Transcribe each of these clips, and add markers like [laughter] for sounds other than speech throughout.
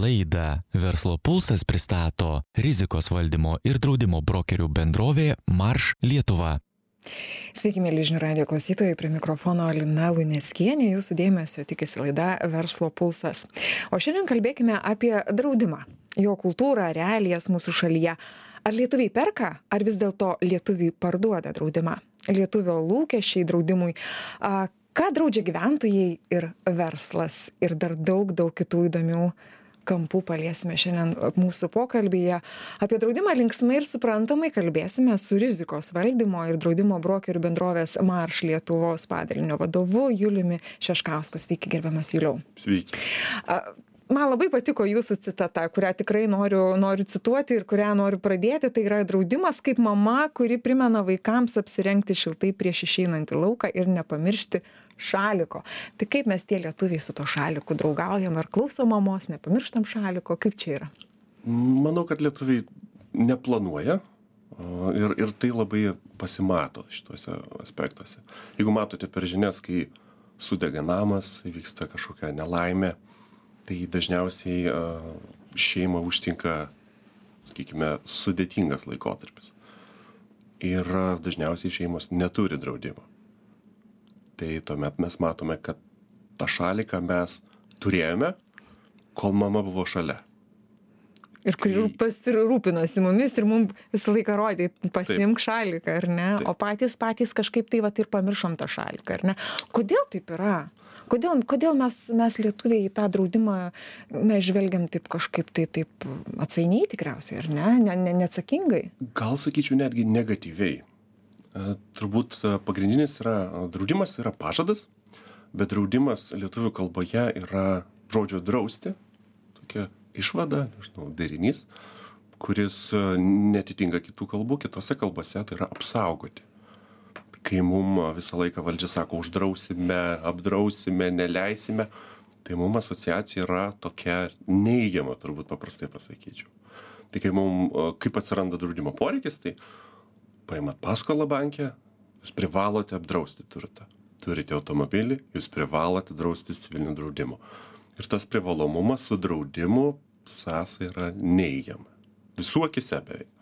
Laidą Verslo pulsas pristato rizikos valdymo ir draudimo brokerių bendrovė Marš Lietuva. Sveiki, mėly žinių radio klausytojai, prie mikrofono Lina Luneckienė, jūsų dėmesio tikisi laida Verslo pulsas. O šiandien kalbėkime apie draudimą, jo kultūrą, realijas mūsų šalyje. Ar lietuviai perka, ar vis dėlto lietuviai parduoda draudimą? Lietuvio lūkesčiai draudimui, ką draudžia gyventojai ir verslas ir dar daug, daug kitų įdomių kampų paliesime šiandien mūsų pokalbyje. Apie draudimą linksmai ir suprantamai kalbėsime su rizikos valdymo ir draudimo brokerių bendrovės Marš Lietuvos padalinio vadovu Juliumi Šeškausku. Sveiki, gerbiamas Juliau. Sveiki. Man labai patiko jūsų citata, kurią tikrai noriu, noriu cituoti ir kurią noriu pradėti. Tai yra draudimas kaip mama, kuri primena vaikams apsirengti šiltai prieš išeinant į lauką ir nepamiršti šaliko tai kaip mes tie lietuviai su tuo šaliku draugaujam ar klausom mamos nepamirštam šaliko kaip čia yra manau kad lietuviai neplanuoja ir, ir tai labai pasimato šituose aspektuose. Jeigu matote per žinias, kai sudega namas, vyksta kažkokia nelaimė, tai dažniausiai šeimą užtinka, sakykime, sudėtingas laikotarpis. Ir dažniausiai šeimos neturi draudimo tai tuomet mes matome kad tą šaliką mes turėjome kol mama buvo šalia Ir kuri pasirūpinosi mumis ir mums visą laiką rodė, pasimk šaliką, ar ne? Taip. O patys patys kažkaip tai va ir pamiršom tą šaliką, ar ne? Kodėl taip yra? Kodėl, kodėl mes, mes lietuviai į tą draudimą, na, žvelgiam taip kažkaip tai taip atsainiai tikriausiai, ar ne? ne, ne neatsakingai? Gal sakyčiau netgi negatyviai. E, turbūt e, pagrindinis yra e, draudimas yra pažadas, bet draudimas lietuvių kalboje yra žodžio drausti, tokia išvada, nežinau, derinys, kuris netitinka kitų kalbų, kitose kalbose tai yra apsaugoti. Kai mums visą laiką valdžia sako uždrausime, apdrausime, neleisime, tai mums asociacija yra tokia neįgiama, turbūt paprastai pasakyčiau. Tai kai mums, kaip atsiranda draudimo poreikis, tai paimat paskolą banke, jūs privalote apdrausti turtą. Turite automobilį, jūs privalote draustis civiliniu draudimu. Ir tas privalomumas su draudimu sąsai yra neįgiama. Visų akise beveik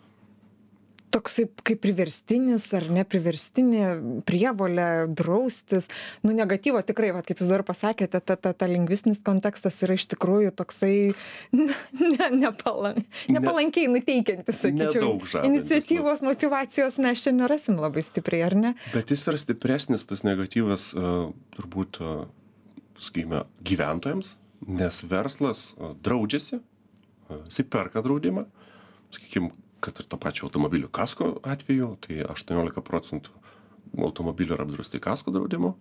toksai kaip priverstinis ar nepriverstinė prievolė draustis. Nu negatyvo tikrai vat kaip jūs dabar pasakėte ta ta ta lingvistinis kontekstas yra iš tikrųjų toksai na ne nepalan nepalankiai nuteikiantis sakyčiau. iniciatyvos motyvacijos mes čia nerasim labai stipriai ar ne? Bet jis yra stipresnis tas negatyvas turbūt sakykime gyventojams nes verslas draudžiasi jisai perka draudimą sakykim kad ir to pačio automobilių kasko atveju, tai 18 procentų automobilių yra apdrausti kasko draudimu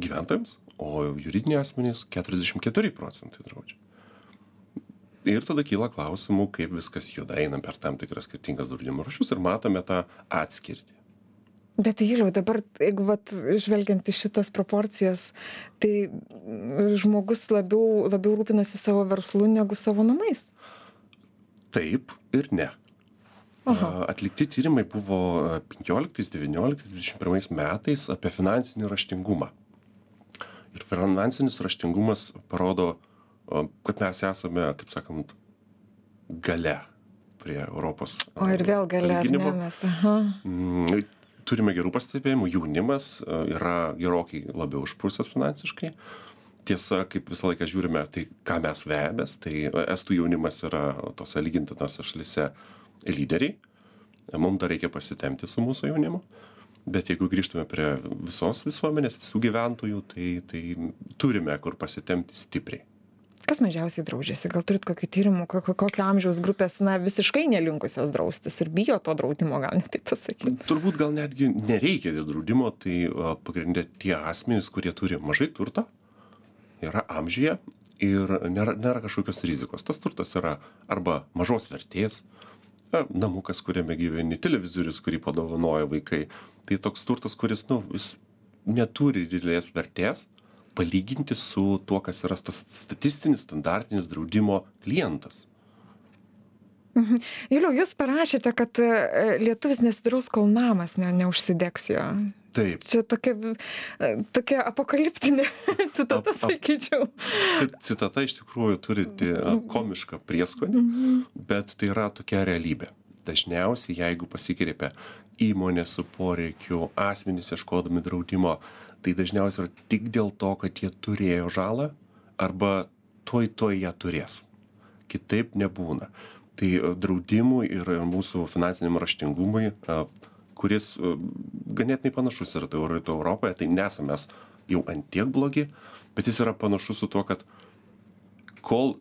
gyventojams, o juridiniai asmenys 44 procentai draudžia. Ir tada kyla klausimų, kaip viskas juda, einam per tam tikras skirtingas draudimo rašius ir matome tą atskirtį. Bet Juliau, dabar, jeigu vat, žvelgiant į šitas proporcijas, tai žmogus labiau, labiau rūpinasi savo verslu negu savo namais. Taip ir ne. Aha. Atlikti tyrimai buvo 15, 19, 21 metais apie finansinį raštingumą. Ir finansinis raštingumas parodo, kad mes esame, kaip sakant, gale prie Europos. O ir vėl gale, mes. Mm, turime gerų pastebėjimų, jaunimas yra gerokai labiau užprūsęs finansiškai. Tiesa, kaip visą laiką žiūrime, tai ką mes vejamės, tai estų jaunimas yra tose lygintinose šalise lyderiai. Mums dar reikia pasitemti su mūsų jaunimu. Bet jeigu grįžtume prie visos visuomenės, visų gyventojų, tai, tai turime kur pasitemti stipriai. Kas mažiausiai draudžiasi? Gal turit kokių tyrimų, kokio, kokio amžiaus grupės, na, visiškai nelinkusios draustis ir bijo to draudimo, gal net taip pasakyti? Turbūt gal netgi nereikia ir draudimo, tai pagrindė tie asmenys, kurie turi mažai turto, yra amžyje ir nėra, nėra kažkokios rizikos. Tas turtas yra arba mažos vertės, na namukas kuriame gyveni televizorius kurį padovanojo vaikai. Tai toks turtas kuris nu jis neturi didelės vertės palyginti su tuo kas yra tas statistinis standartinis draudimo klientas Mhm. Juliau, jūs parašėte, kad e, lietuvis nesidraus, kol namas ne, neužsidegs jo. Taip. Čia tokia, e, tokia apokaliptinė [laughs] citata, sakyčiau. Ci- Citata iš tikrųjų turi ti- komišką prieskonį, bet tai yra tokia realybė. Dažniausiai, jeigu pasikreipia įmonė su poreikiu, asmenys ieškodami draudimo, tai dažniausiai yra tik dėl to, kad jie turėjo žalą arba tuoj tuoj ją turės. Kitaip nebūna. Tai e, draudimui ir ir mūsų finansiniam raštingumui, e, kuris e, ganėtinai panašus yra tai rytų Europoje, tai nesame mes jau antiek blogi, bet jis yra panašus su tuo, kad kol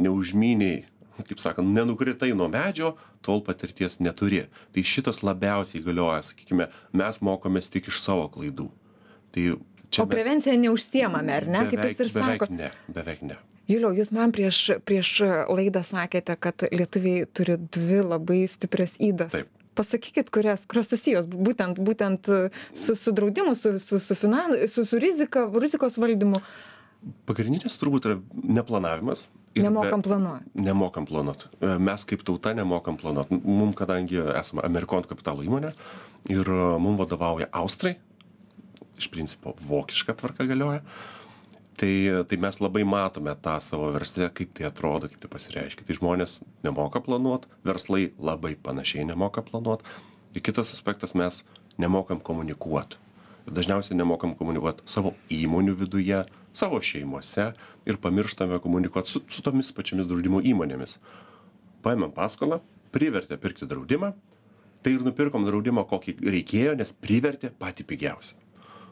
neužmyniai, kaip sakant, nenukritai nuo medžio, tol patirties neturi. Tai šitas labiausiai galioja, sakykime, mes mokomės tik iš savo klaidų. Tai čia O prevencija neužsiemame, ar ne? Kaip jūs ir beveik sakote. ne, beveik ne. Juliau, jūs man prieš, prieš laidą sakėte, kad lietuviai turi dvi labai stiprias. Taip. Pasakykit, kurias, kurios susijos būtent, būtent su, su draudimu, su, su, su, finan, su, su rizika, rizikos valdymu. Pagrindinis turbūt yra neplanavimas. Nemokam planuoti. Nemokam planuoti. Mes kaip tauta nemokam planuoti. Mums, kadangi esame Amerikonų kapitalo įmonė ir e, mums vadovauja Austrai, iš principo vokiška tvarka galioja, tai, tai mes labai matome tą savo verslę, kaip tai atrodo, kaip tai pasireiškia. Tai žmonės nemoka planuoti, verslai labai panašiai nemoka planuoti. Ir kitas aspektas, mes nemokam komunikuoti. Dažniausiai nemokam komunikuoti savo įmonių viduje, savo šeimose ir pamirštame komunikuoti su, su tomis pačiamis draudimo įmonėmis. Paėmėm paskolą, privertė pirkti draudimą, tai ir nupirkom draudimą, kokį reikėjo, nes privertė patį pigiausią.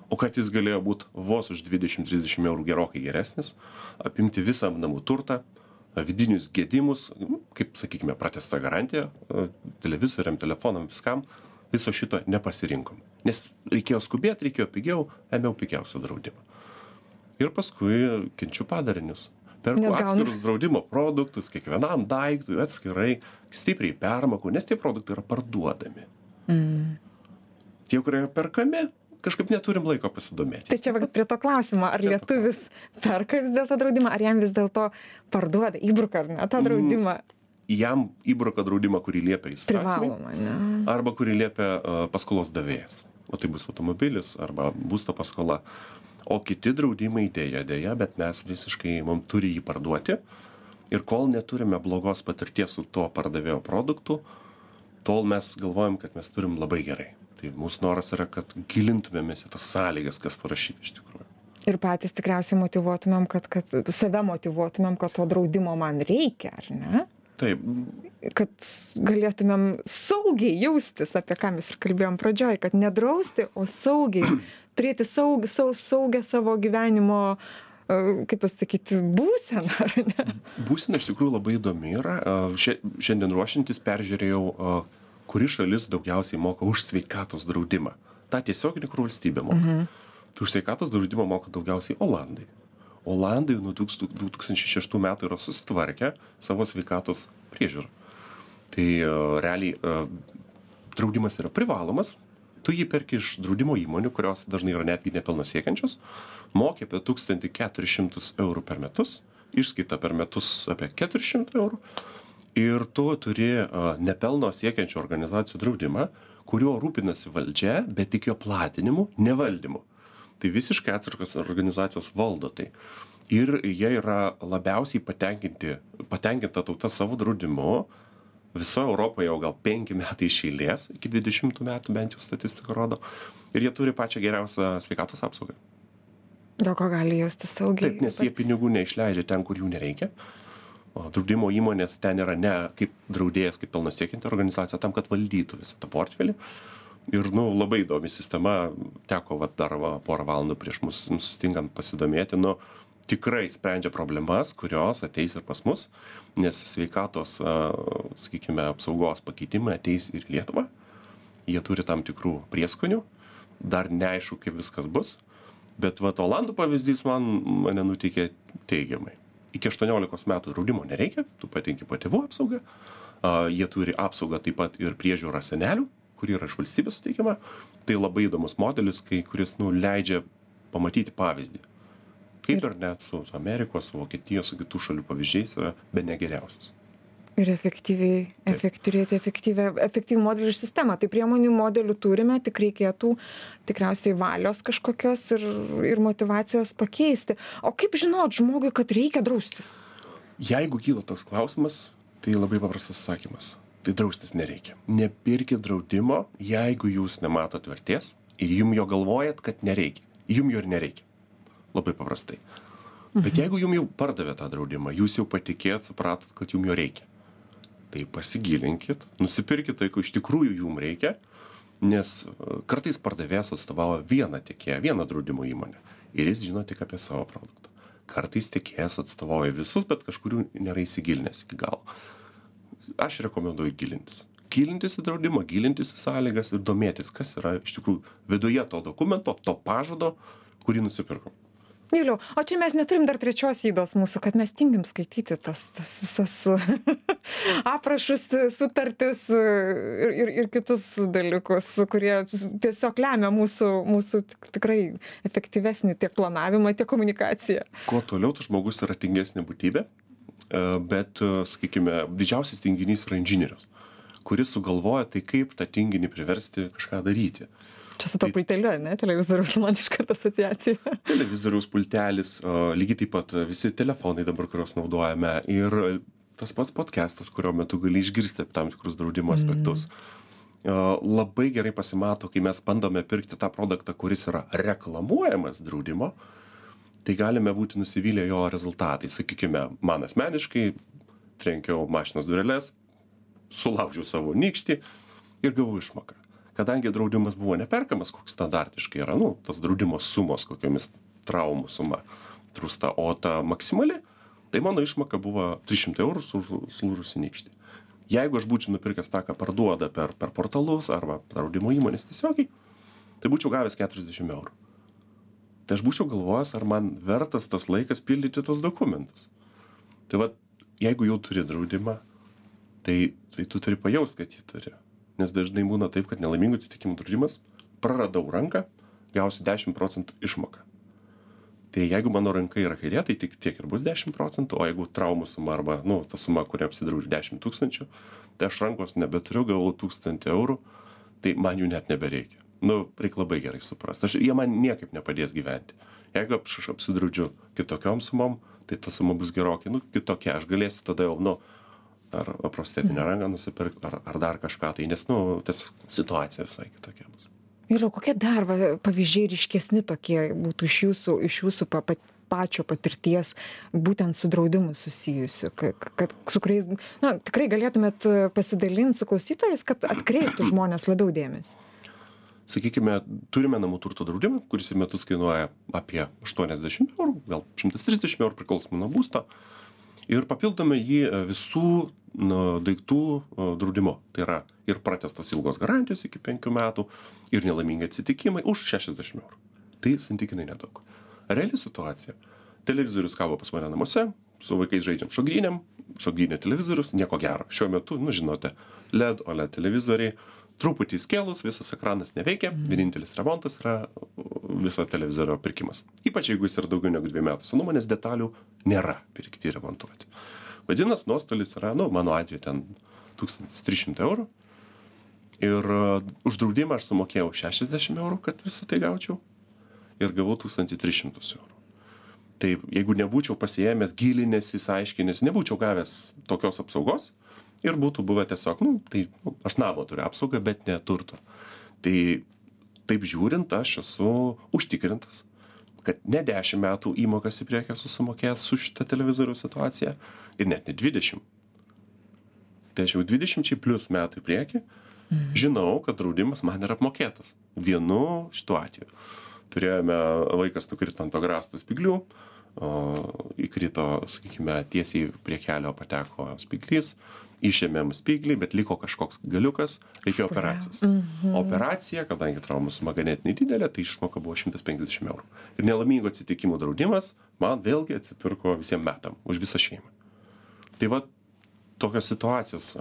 O kad jis galėjo būti vos už 20-30 eurų gerokai geresnis, apimti visą namų turtą, vidinius gedimus, kaip sakykime, pratesta garantija, e, televizoriam, telefonam, viskam, viso šito nepasirinkom. Nes reikėjo skubėti, reikėjo pigiau, ėmiau pigiausią draudimą. Ir paskui kenčiu padarinius. Perku Nes atskirus draudimo produktus, kiekvienam daiktui atskirai, stipriai permokų, nes tie produktai yra parduodami. Mm. Tie, kurie yra perkami, kažkaip neturim laiko pasidomėti. Tai čia va prie to klausimo, ar lietuvis perka vis dėlto draudimą, ar jam vis dėlto parduoda, įbruka ar ne tą draudimą Jam įbruka draudimą, kurį liepia įstatymai, arba kurį liepia uh, paskolos davėjas. O tai bus automobilis arba būsto paskola. O kiti draudimai dėja, dėja, bet mes visiškai, mums turi jį parduoti. Ir kol neturime blogos patirties su tuo pardavėjo produktu, tol mes galvojam, kad mes turim labai gerai. Tai mūsų noras yra, kad gilintumėmės į tas sąlygas, kas parašyta iš tikrųjų. Ir patys tikriausiai motivuotumėm, kad, kad save motivuotumėm, kad to draudimo man reikia, ar ne? Taip, kad galėtumėm saugiai jaustis, apie ką mes ir kalbėjom pradžioj, kad nedrausti, o saugiai [clears throat] turėti saug, sau, saugę savo gyvenimo, e, kaip pasakyti, būseną, ar ne? būsena iš tikrųjų labai įdomi yra. Šia- Šiandien ruošiantis peržiūrėjau, a, kuri šalis daugiausiai moka už sveikatos draudimą. Ta tiesioginė, kur valstybė moka. Mhm. Tai už sveikatos draudimą moka daugiausiai Olandai. Olandai nuo 2006 metų yra susitvarkę savo sveikatos priežiūrą. Tai a, realiai a, draudimas yra privalomas, tu jį perki iš draudimo įmonių, kurios dažnai yra netgi nepelno siekiančios, mokė apie 1400 eurų per metus, išskaita per metus apie 400 eurų ir tu turi a, nepelno siekiančių organizacijų draudimą, kuriuo rūpinasi valdžia, bet tik jo platinimu, nevaldymu. Tai visiškai atskirtos organizacijos valdo tai. Ir jie yra labiausiai patenkinti, patenkinta tauta savo draudimu. Visoje Europoje jau gal penki metai iš eilės, iki 20 metų bent jau statistika rodo. Ir jie turi pačią geriausią sveikatos apsaugą. Dėl ko gali jaustis saugiai. Taip, nes jie pinigų neišleidžia ten, kur jų nereikia. O draudimo įmonės ten yra ne kaip draudėjas, kaip pelno siekianti organizacija, tam, kad valdytų visą tą portfelį. Ir, nu, labai įdomi sistema, teko vat, dar va, porą valandų prieš mus sustingant pasidomėti, nu, tikrai sprendžia problemas, kurios ateis ir pas mus, nes sveikatos, a, sakykime, apsaugos pakeitimai ateis ir į Lietuvą. Jie turi tam tikrų prieskonių, dar neaišku, kaip viskas bus, bet va, Olandų pavyzdys man mane nuteikė teigiamai. Iki 18 metų draudimo nereikia, tu patenki po tėvų apsaugą, jie turi apsaugą taip pat ir priežiūrą senelių, kuri yra iš valstybės suteikiama. Tai labai įdomus modelis, kai, kuris nu, leidžia pamatyti pavyzdį. Kaip ir net su Amerikos, Vokietijos, su kitų šalių pavyzdžiais yra be negeriausias. Ir efektyviai efekt turėti efektyvią efektyvų modelių ir sistemą tai priemonių modelių turime tik reikėtų tikriausiai valios kažkokios ir ir motyvacijos pakeisti o kaip žinot žmogui kad reikia draustis Jeigu kyla toks klausimas, tai labai paprastas atsakymas. Tai draustis nereikia. Nepirkit draudimo, jeigu jūs nematot vertės ir jum jo galvojat, kad nereikia. Jum jo ir nereikia. Labai paprastai. Bet jeigu jum jau pardavė tą draudimą, jūs jau patikėjot, supratot, kad jum jo reikia. Tai pasigilinkit, nusipirkit tai, ko iš tikrųjų jum reikia, nes e, kartais pardavėjas atstovauja vieną tiekėją, vieną draudimo įmonę ir jis žino tik apie savo produktą. Kartais tiekėjas atstovauja visus, bet kažkurių nėra įsigilinęs iki galo. Aš rekomenduoju gilintis. Gilintis į draudimą, gilintis į sąlygas ir domėtis, kas yra iš tikrųjų viduje to dokumento, to pažado, kurį nusipirkom. Juliau o čia mes neturim dar trečios ydos mūsų kad mes tingim skaityti tas tas visas [laughs] aprašus sutartis ir ir ir kitus dalykus kurie tiesiog lemia mūsų mūsų tik tikrai efektyvesnį tiek planavimą tiek komunikaciją Kuo toliau, tuo žmogus yra tingesnė būtybė, e, bet, e, sakykime, didžiausias tinginys yra inžinierius, kuris sugalvoja tai, kaip tą tinginį priversti kažką daryti. Čia su tuo pulteliu ane televizoriaus man iškart asociacija televizoriaus pultelis, lygiai taip pat visi telefonai dabar, kuriuos naudojame ir tas pats podcastas, kurio metu gali išgirsti tam tikrus draudimo aspektus. O, Labai gerai pasimato, kai mes bandome pirkti tą produktą, kuris yra reklamuojamas draudimo, tai galime būti nusivylę jo rezultatais. Sakykime, man asmeniškai trenkiau mašinos dureles, sulaužiau savo nykštį ir gavau išmoką. Kadangi draudimas buvo neperkamas, koks standartiškai yra, nu, tos draudimo sumos, kokiomis traumų suma trūsta, o ta maksimali, tai mano išmoka buvo 300 eurų su sulūžusi nykštį. Jeigu aš būčiau nupirkęs tą, ką parduoda per, per portalus arba draudimo įmonės tiesiogiai, tai būčiau gavęs 40 eurų. Tai aš būčiau galvojęs, ar man vertas tas laikas pildyti tos dokumentus. Tai va, jeigu jau turi draudimą, tai, tai tu turi pajaust, kad jį turi. Nes dažnai būna taip, kad nelaimingų atsitikimų draudimas, praradau ranką, gausiu 10 procentų išmoką. Tai jeigu mano ranka yra kairė, tai tik tiek ir bus 10 procentų, o jeigu traumų suma arba, nu, ta suma, kuri apsidraudžia 10 tūkstančių, tai aš rankos nebeturiu, gavau 1000 eurų, tai man jų net nebereikia. Nu, reikia labai gerai suprasti. Aš, jie man niekaip nepadės gyventi. Jeigu aš apsidraudžiu kitokiom sumom, tai ta suma bus gerokai, nu, kitokia. Aš galėsiu tada jau, nu, ar prostetinę rangą nusipirkti, ar, ar dar kažką tai, nes, nu, tiesiog situacija visai kitokia bus. juliau kokie dar va pavyzdžiai ryškesni tokie būtų iš jūsų iš jūsų pa pa pačio patirties būtent su draudimu susijusių ka kad su kuriais na tikrai galėtumėt pasidalint su klausytojais kad atkreiptų žmonės labiau dėmesį? Sakykime turime namų turto draudimą kuris į metus kainuoja apie aštuoniasdešim eurų gal šimtas trisdešim eurų priklausomai nuo būsto ir papildome jį visų nu daiktų draudimu tai yra ir pratęstos ilgos garantijos iki penkių metų ir nelaimingi atsitikimai už šešiasdešim eurų. Tai santykinai nedaug. Reali situacija. Televizorius kabo pas mane namuose su vaikais žaidžiam šokrynėm šokryne televizorius nieko gero. Šiuo metu nu žinote led oled televizoriai truputį įskėlus visas ekranas neveikia vienintelis remontas yra viso televizorio pirkimas. Ypač jeigu jis yra daugiau negu dviejų metų. Senumo nes detalių nėra pirkti remontuoti. Vadinas nuostolis yra nu mano atveju ten tūkstantis trys šimtai eurų. Ir už draudimą aš sumokėjau šešiasdešim eurų kad visa tai gaučiau. Ir gavau tūkstantį tris šimtus eurų. Tai jeigu nebūčiau pasiėmęs gilinęsis aiškinęs nebūčiau gavęs tokios apsaugos ir būtų buvę tiesiog nu tai nu aš namo turiu apsaugą bet ne turto. Tai taip žiūrint aš esu užtikrintas kad ne dešim metų įmokas į priekį esu sumokėjęs už šitą televizoriaus situaciją ir net ne dvidešim tai aš jau dvidešimčiai plius metų į priekį žinau kad draudimas man yra apmokėtas. Vienu šituo atveju. Turėjome vaikas nukrito ant agrastų spyglių o įkrito sakykime tiesiai prie kelio pateko spyglys išėmėm spyglį bet liko kažkoks galiukas reikėjo operacijos. Operacija kadangi traumų suma ganėtinai didelė tai išmoka buvo šimtas penkiasdešim eurų. Ir nelaimingų atsitikimų draudimas man vėlgi atsipirko visiem metam už visą šeimą. Tai vat tokios situacijos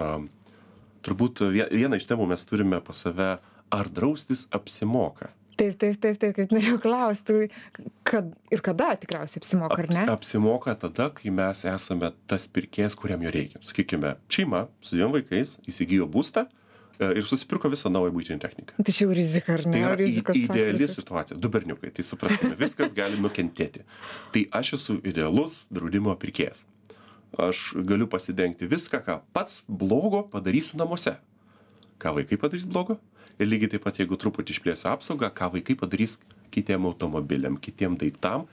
turbūt vie vieną iš temų mes turime pas save ar draustis apsimoka taip taip taip taip kaip norėjau klaust tai kad ir kada tikriausiai apsimoka ar ne apsimoka tada, kai mes esame tas pirkėjas, kuriam jo reikia. Sakykime, šeima su dviem vaikais įsigijo būstą e, ir susipirko visą naują būtinį techniką. tai čia jau rizika ar Tai ne yra i- rizikos ideali faktorius. situacija. Du berniukai, tai supraskime, viskas gali nukentėti. Tai aš esu idealus draudimo pirkėjas. Aš galiu pasidengti viską, ką pats blogo padarysiu namuose. Ką vaikai padarys blogo? Ir lygiai taip pat, jeigu truputį išplėsiu apsaugą, ką vaikai padarys kitiem automobiliam, kitiem daiktam.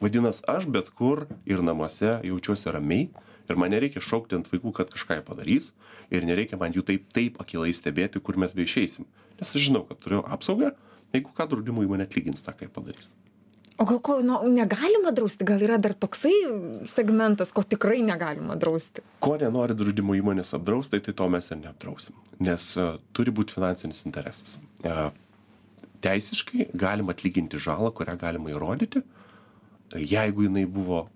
Vadinasi, aš bet kur ir namuose jaučiuosi ramiai ir man nereikia šaukti ant vaikų, kad kažką jie padarys ir nereikia man jų taip, taip akilai stebėti, kur mes beišeisim. Nes aš žinau, kad turiu apsaugą, jeigu ką draudimo įmonė atlygins tą, ką jie padarys. O gal ko nu, negalima drausti gal yra dar toksai segmentas ko tikrai negalima drausti Ko nenori draudimo įmonės apdraustai, tai to mes ir neapdrausim. Nes uh, turi būti finansinis interesas. Uh, teisiškai galima atlyginti žalą, kurią galima įrodyti, jeigu jinai buvo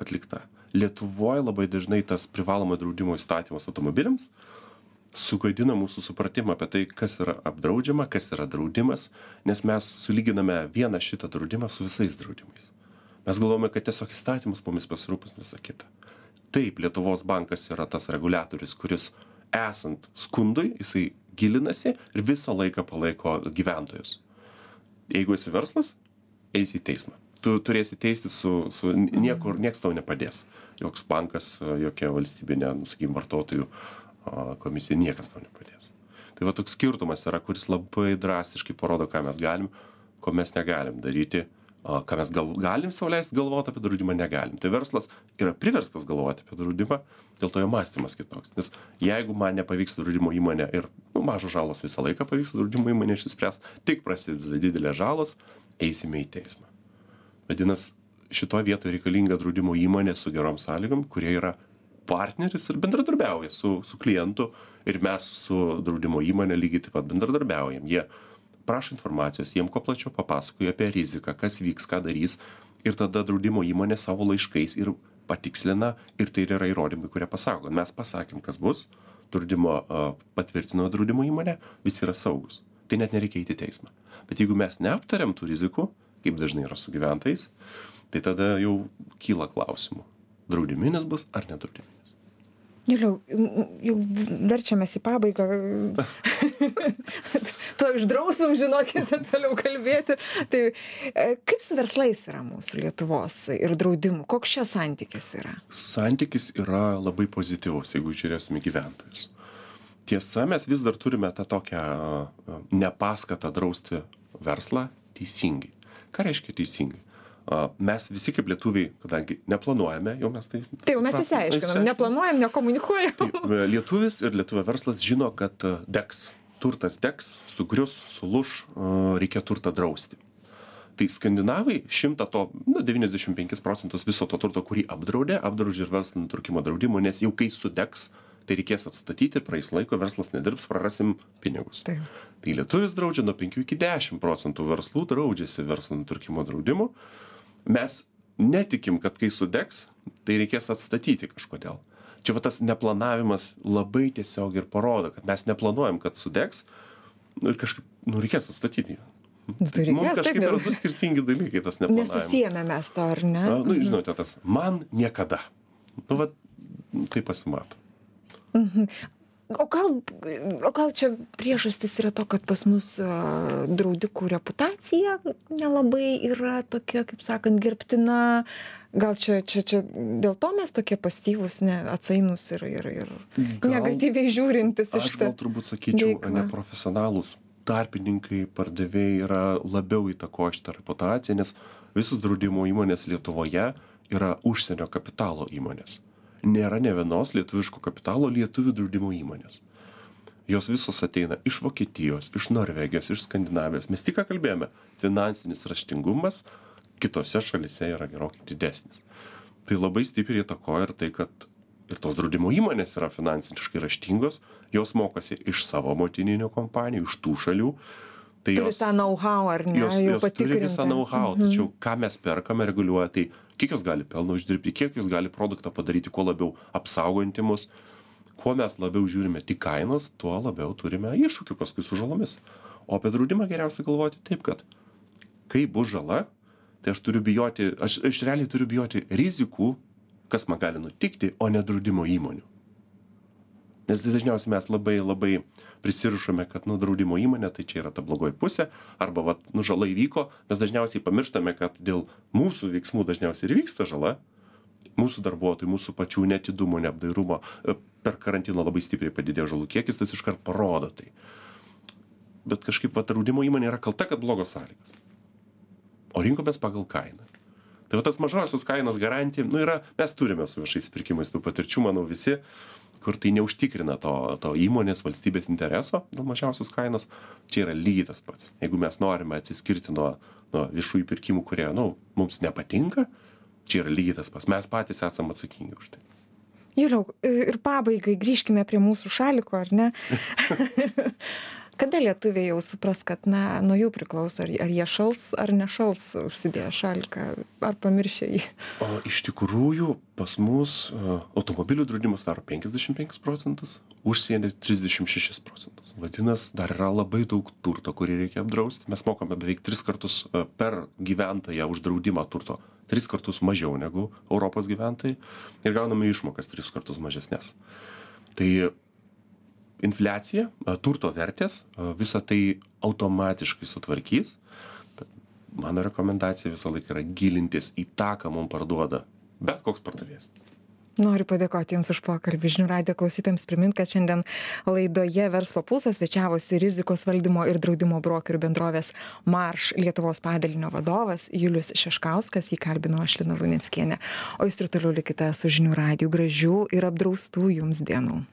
atlikta. Lietuvoje labai dažnai tas privalomo draudimo įstatymas automobiliams sugadina mūsų supratimą apie tai, kas yra apdraudžiama, kas yra draudimas, nes mes sulyginame vieną šitą draudimą su visais draudimais. Mes galvojame, kad tiesiog įstatymas mumis pasirūpins visą kitą. Taip, Lietuvos bankas yra tas reguliatorius, kuris esant skundui, jisai gilinasi ir visą laiką palaiko gyventojus. Jeigu esi verslas, eisi į teismą. Tu turėsi teisti su, su niekur, nieks tau nepadės. Joks bankas, jokia valstybinė, nu, sakykim, vartotojų a, komisija, niekas tau nepadės. Tai va toks skirtumas yra, kuris labai drastiškai parodo, ką mes galim, ko mes negalim daryti, a, ką mes gal, galim sauliaisti galvoti apie draudimą, negalim. Tai verslas yra priverstas galvoti apie draudimą, dėl to jo mąstymas kitoks. Nes jeigu man nepavyks draudimo įmonė ir nu, mažos žalos visą laiką pavyks draudimo įmonė išspręs, tik prasideda didelės žalos, eisime į teismą. Vadinasi, šitoje vietoje reikalinga draudimo įmonė su gerom sąlygom, kurie yra partneris ir bendradarbiauja su, su klientu ir mes su draudimo įmonė lygiai taip pat bendradarbiaujam. Jie prašo informacijos, jiem kuo plačiau papasakoja apie riziką, kas vyks, ką darys ir tada draudimo įmonė savo laiškais ir patikslina ir tai yra įrodymai, kurie pasako, mes pasakėm, kas bus, draudimo patvirtino draudimo įmonė, visi yra saugus. Tai net nereikia įti teismą. Bet jeigu mes neaptariam tų rizikų, kaip dažnai yra su gyventojais, tai tada jau kyla klausimų. Draudiminis bus ar nedraudiminis? Juliau, jau verčiamės į pabaigą. [laughs] to išdrausim, žinokite, toliau kalbėti. Tai e, kaip su verslais yra mūsų Lietuvos ir draudimu? Koks čia santykis yra? Santykis yra labai pozityvus, jeigu žiūrėsime gyventojus. Tiesa, mes vis dar turime tą tokią a, nepaskatą drausti verslą teisingai. Ką reiškia teisingai? Mes visi kaip lietuviai, kadangi neplanuojame, jau mes tai... Tai jau mes įsiaiškinam, neplanuojam, nekomunikuojam. Tai e, lietuvis ir lietuvio verslas žino, kad e, degs. Turtas degs, sugrius, sulūš, e, reikia turtą drausti. Tai skandinavai šimtą to, nu, 95 procentus viso to turto, kurį apdraudė, apdraudžia ir verslo nutrūkimo draudimu, nes jau kai sudegs, tai reikės atstatyti ir praeis laiko, verslas nedirbs, prarasim pinigus. Taip. Tai lietuvis draudžia nuo 5 iki 10 procentų verslų draudžiasi verslo nutrūkimo draudimu. Mes netikim, kad kai sudegs, tai reikės atstatyti kažkodėl. Čia va tas neplanavimas labai tiesiog ir parodo, kad mes neplanuojam, kad sudegs nu, ir kažkaip, nu, reikės atstatyti. Nu, tai Mums kažkaip yra du skirtingi dalykai, tas neplanavimas. Nesusijėmė mes to, ar ne? Na, nu, žinote, tas man niekada. Nu, va, tai pasimato. O gal, o gal čia priežastis yra to, kad pas mus draudikų reputacija nelabai yra tokia, kaip sakant, gerbtina. Gal čia, čia, čia dėl to mes tokie pasyvūs, ne, atsainus ir, ir, ir negatyviai žiūrintis iš Aš gal to. turbūt sakyčiau, neprofesionalūs tarpininkai, pardavėjai yra labiau įtakoję šitą reputaciją, nes visos draudimo įmonės Lietuvoje yra užsienio kapitalo įmonės. Nėra ne vienos lietuviško kapitalo lietuvių draudimo įmonės. Jos visos ateina iš Vokietijos, iš Norvegijos, iš Skandinavijos. Mes tik ką kalbėjome, finansinis raštingumas kitose šalise yra gerokai didesnis. Tai labai stipriai įtakoja ir tai, kad ir tos draudimo įmonės yra finansiškai raštingos, jos mokosi iš savo motininių kompanijų, iš tų šalių. Tai Turi tą know-how, ar ne? jos, jos turi visą know-how, Mhm. tačiau ką mes perkame reguliuoja, tai kiek jos gali pelno uždirbti, kiek jos gali produktą padaryti, kuo labiau apsauganti mus. Kuo mes labiau žiūrime tik kainas, tuo labiau turime iššūkių paskui su žalomis. o apie draudimą geriausia galvoti taip kad kai bus žala tai aš turiu bijoti aš aš realiai turiu bijoti rizikų kas man gali nutikti o ne draudimo įmonių nes tai dažniausiai mes labai labai prisirišame kad nu draudimo įmonė tai čia yra ta blogoji pusė arba vat nu žala įvyko mes dažniausiai pamirštame kad dėl mūsų veiksmų dažniausiai ir įvyksta žala. Mūsų darbuotojų mūsų pačių neatidumo neapdairumo e, per karantiną labai stipriai padidėjo žalų kiekis tas iškart parodo tai. Bet kažkaip va draudimo įmonė yra kalta kad blogos sąlygos. O rinkomės pagal kainą. Tai va tas mažosios kainos garantija nu yra mes turime su viešais pirkimais tų patirčių manau visi kur tai neužtikrina to to įmonės valstybės intereso dėl mažiausios kainos čia yra lygiai tas pats. Jeigu mes norime atsiskirti nuo nuo viešųjų pirkimų kurie nu mums nepatinka čia yra lygiai tas pats. Mes patys esam atsakingi už tai. Juliau ir pabaigai grįžkime prie mūsų šaliko ar ne [laughs] kada lietuviai jau supras kad na nuo jų priklauso ar ar jie šals ar nešals užsidėję šaliką ar pamiršę jį? O iš tikrųjų pas mus automobilių draudimas daro penkiasdešim penkis procentus užsieny trisdešim šešis procentus. Vadinas dar yra labai daug turto kurį reikia apdrausti. Mes mokame beveik tris kartus per gyventoją už draudimą turto tris kartus mažiau negu europos gyventojai ir gauname išmokas tris kartus mažesnes. Tai infliacija turto vertės visa tai automatiškai sutvarkys. Bet mano rekomendacija visąlaik yra gilintis į tą ką mum parduoda bet koks pardavėjas. Noriu padėkoti jums už pokalbį. Žinių radijo klausytojams primint kad šiandien laidoje verslo pulsas svečiavosi rizikos valdymo ir draudimo brokerių bendrovės marš lietuvos padalinio vadovas julius šeškauskas. Jį kalbinau aš lina luneckienė. O jūs ir toliau likite su žinių radiju gražių ir apdraustų jums dienų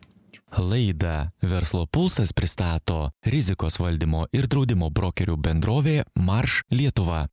Laidą Verslo pulsas pristato rizikos valdymo ir draudimo brokerių bendrovė Marš Lietuva.